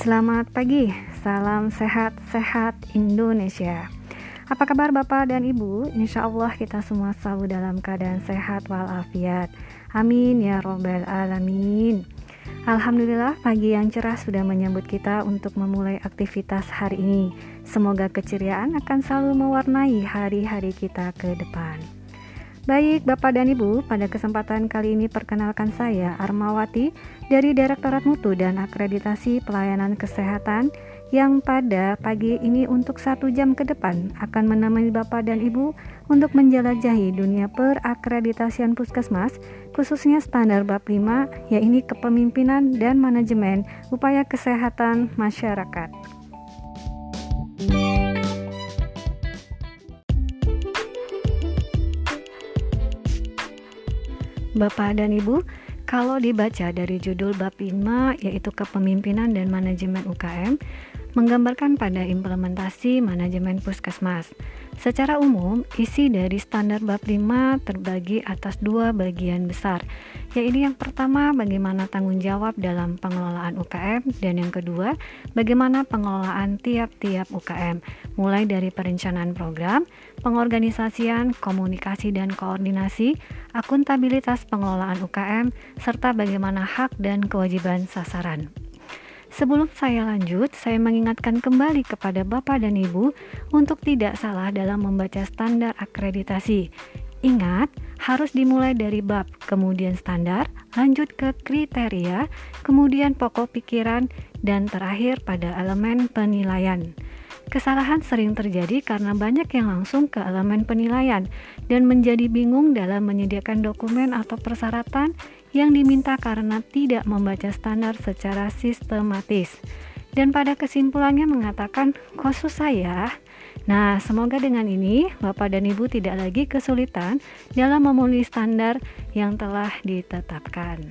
Selamat pagi, salam sehat-sehat Indonesia. Apa kabar Bapak dan Ibu? Insya Allah kita semua selalu dalam keadaan sehat walafiat. Amin ya Robbal Alamin. Alhamdulillah pagi yang cerah sudah menyambut kita untuk memulai aktivitas hari ini. Semoga keceriaan akan selalu mewarnai hari-hari kita ke depan. Baik Bapak dan Ibu, pada kesempatan kali ini perkenalkan saya Armawati dari Direktorat Mutu dan Akreditasi Pelayanan Kesehatan yang pada pagi ini untuk satu jam ke depan akan menemani Bapak dan Ibu untuk menjelajahi dunia perakreditasian puskesmas khususnya standar bab 5 yaitu kepemimpinan dan manajemen upaya kesehatan masyarakat. Bapak dan Ibu, kalau dibaca dari judul bab 5 yaitu kepemimpinan dan manajemen UKM menggambarkan pada implementasi manajemen puskesmas. Secara umum, isi dari standar bab 5 terbagi atas dua bagian besar, yaitu yang pertama bagaimana tanggung jawab dalam pengelolaan UKM dan yang kedua bagaimana pengelolaan tiap-tiap UKM, mulai dari perencanaan program, pengorganisasian, komunikasi dan koordinasi, akuntabilitas pengelolaan UKM, serta bagaimana hak dan kewajiban sasaran. Sebelum saya lanjut, saya mengingatkan kembali kepada Bapak dan Ibu untuk tidak salah dalam membaca standar akreditasi. Ingat, harus dimulai dari bab, kemudian standar, lanjut ke kriteria, kemudian pokok pikiran, dan terakhir pada elemen penilaian. Kesalahan sering terjadi karena banyak yang langsung ke elemen penilaian dan menjadi bingung dalam menyediakan dokumen atau persyaratan yang diminta karena tidak membaca standar secara sistematis. Dan pada kesimpulannya mengatakan, kok susah ya? Nah, semoga dengan ini Bapak dan Ibu tidak lagi kesulitan dalam memenuhi standar yang telah ditetapkan.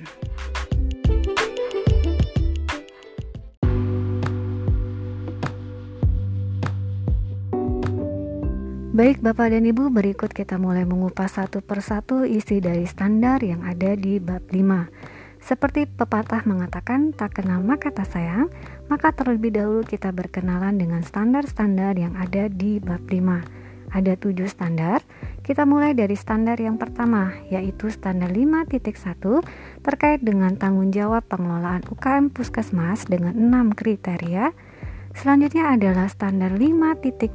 Baik Bapak dan Ibu, berikut kita mulai mengupas satu persatu isi dari standar yang ada di bab 5. Seperti pepatah mengatakan, tak kenal maka tak sayang, maka terlebih dahulu kita berkenalan dengan standar-standar yang ada di bab 5. Ada tujuh standar, kita mulai dari standar yang pertama, yaitu standar 5.1 terkait dengan tanggung jawab pengelolaan UKM Puskesmas dengan 6 kriteria, Selanjutnya adalah standar 5.2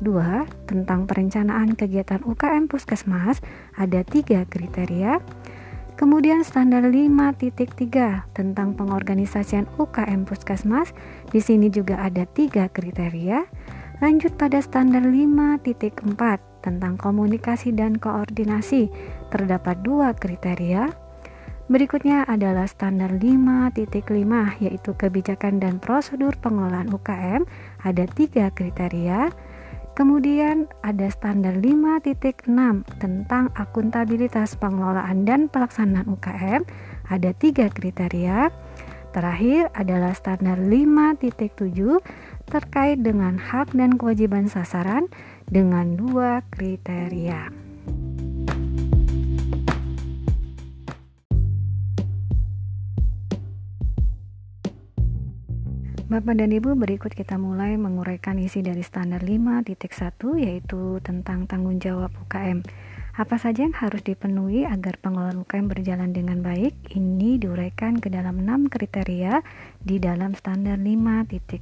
tentang perencanaan kegiatan UKM Puskesmas, ada tiga kriteria. Kemudian standar 5.3 tentang pengorganisasian UKM Puskesmas, di sini juga ada tiga kriteria. Lanjut pada standar 5.4 tentang komunikasi dan koordinasi, terdapat dua kriteria. Berikutnya adalah standar 5.5 yaitu kebijakan dan prosedur pengelolaan UKM ada tiga kriteria. Kemudian ada standar 5.6 tentang akuntabilitas pengelolaan dan pelaksanaan UKM ada tiga kriteria. Terakhir adalah standar 5.7 terkait dengan hak dan kewajiban sasaran dengan dua kriteria. Bapak dan Ibu, berikut kita mulai menguraikan isi dari standar 5.1 yaitu tentang tanggung jawab UKM. Apa saja yang harus dipenuhi agar pengelolaan UKM berjalan dengan baik? Ini diuraikan ke dalam 6 kriteria di dalam standar 5.1.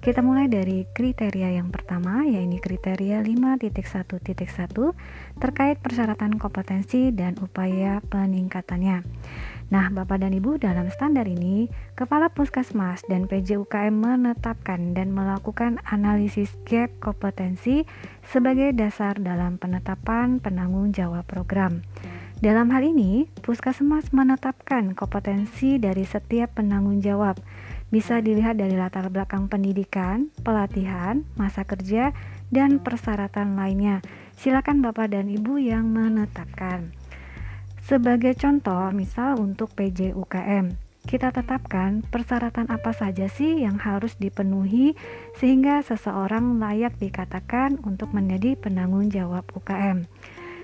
Kita mulai dari kriteria yang pertama, yaitu kriteria 5.1.1 terkait persyaratan kompetensi dan upaya peningkatannya. Nah, Bapak dan Ibu, dalam standar ini, Kepala Puskesmas dan PJUKM menetapkan dan melakukan analisis gap kompetensi sebagai dasar dalam penetapan penanggung jawab program. Dalam hal ini, Puskesmas menetapkan kompetensi dari setiap penanggung jawab. Bisa dilihat dari latar belakang pendidikan, pelatihan, masa kerja, dan persyaratan lainnya. Silakan Bapak dan Ibu yang menetapkan. Sebagai contoh, misal untuk PJUKM, kita tetapkan persyaratan apa saja sih yang harus dipenuhi sehingga seseorang layak dikatakan untuk menjadi penanggung jawab UKM.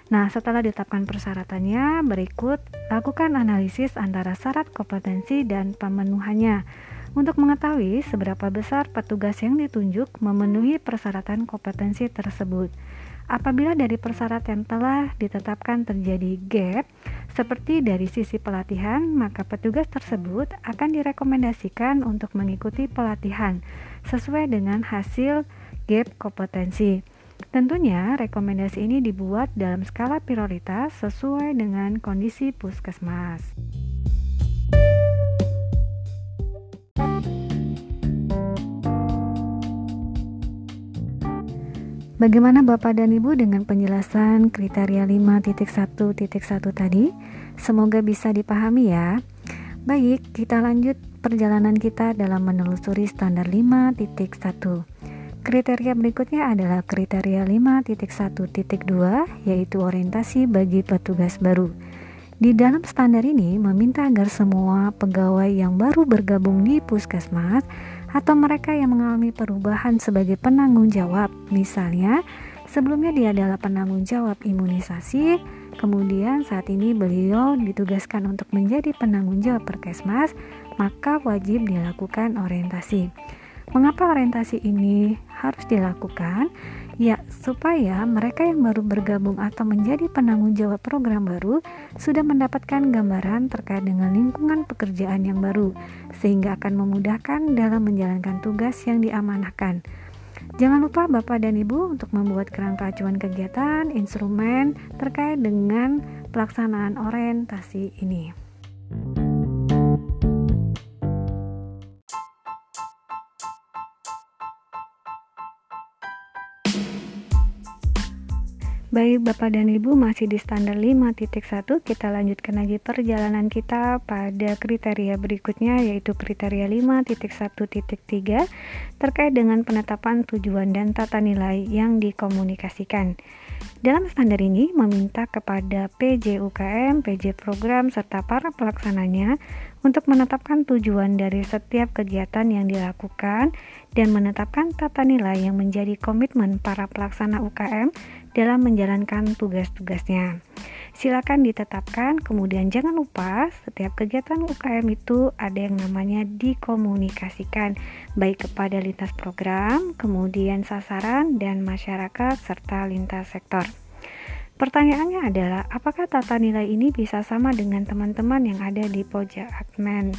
Nah, setelah ditetapkan persyaratannya, berikut lakukan analisis antara syarat kompetensi dan pemenuhannya. untuk mengetahui seberapa besar petugas yang ditunjuk memenuhi persyaratan kompetensi tersebut. Apabila dari persyaratan telah ditetapkan terjadi gap, seperti dari sisi pelatihan, maka petugas tersebut akan direkomendasikan untuk mengikuti pelatihan sesuai dengan hasil gap kompetensi. Tentunya, rekomendasi ini dibuat dalam skala prioritas sesuai dengan kondisi puskesmas. Bagaimana Bapak dan Ibu dengan penjelasan kriteria 5.1.1 tadi? Semoga bisa dipahami ya. Baik, kita lanjut perjalanan kita dalam menelusuri standar 5.1. Kriteria berikutnya adalah kriteria 5.1.2 yaitu orientasi bagi petugas baru. Di dalam standar ini meminta agar semua pegawai yang baru bergabung di puskesmas atau mereka yang mengalami perubahan sebagai penanggung jawab. Misalnya, sebelumnya dia adalah penanggung jawab imunisasi, kemudian saat ini beliau ditugaskan untuk menjadi penanggung jawab perkesmas, maka wajib dilakukan orientasi. Mengapa orientasi ini harus dilakukan? Ya, supaya mereka yang baru bergabung atau menjadi penanggung jawab program baru sudah mendapatkan gambaran terkait dengan lingkungan pekerjaan yang baru, sehingga akan memudahkan dalam menjalankan tugas yang diamanahkan. Jangan lupa Bapak dan Ibu untuk membuat kerangka acuan kegiatan, instrumen terkait dengan pelaksanaan orientasi ini. Baik Bapak dan Ibu masih di standar 5.1 kita lanjutkan lagi perjalanan kita pada kriteria berikutnya yaitu kriteria 5.1.3 terkait dengan penetapan tujuan dan tata nilai yang dikomunikasikan. Dalam standar ini meminta kepada PJ UKM, PJ program serta para pelaksananya untuk menetapkan tujuan dari setiap kegiatan yang dilakukan dan menetapkan tata nilai yang menjadi komitmen para pelaksana UKM dalam menjalankan tugas-tugasnya. Silakan ditetapkan, kemudian jangan lupa setiap kegiatan UKM itu ada yang namanya dikomunikasikan baik kepada lintas program, kemudian sasaran dan masyarakat serta lintas sektor. Pertanyaannya adalah, apakah tata nilai ini bisa sama dengan teman-teman yang ada di pojok admin?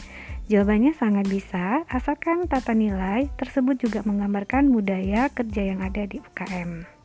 Jawabannya sangat bisa, asalkan tata nilai tersebut juga menggambarkan budaya kerja yang ada di UKM.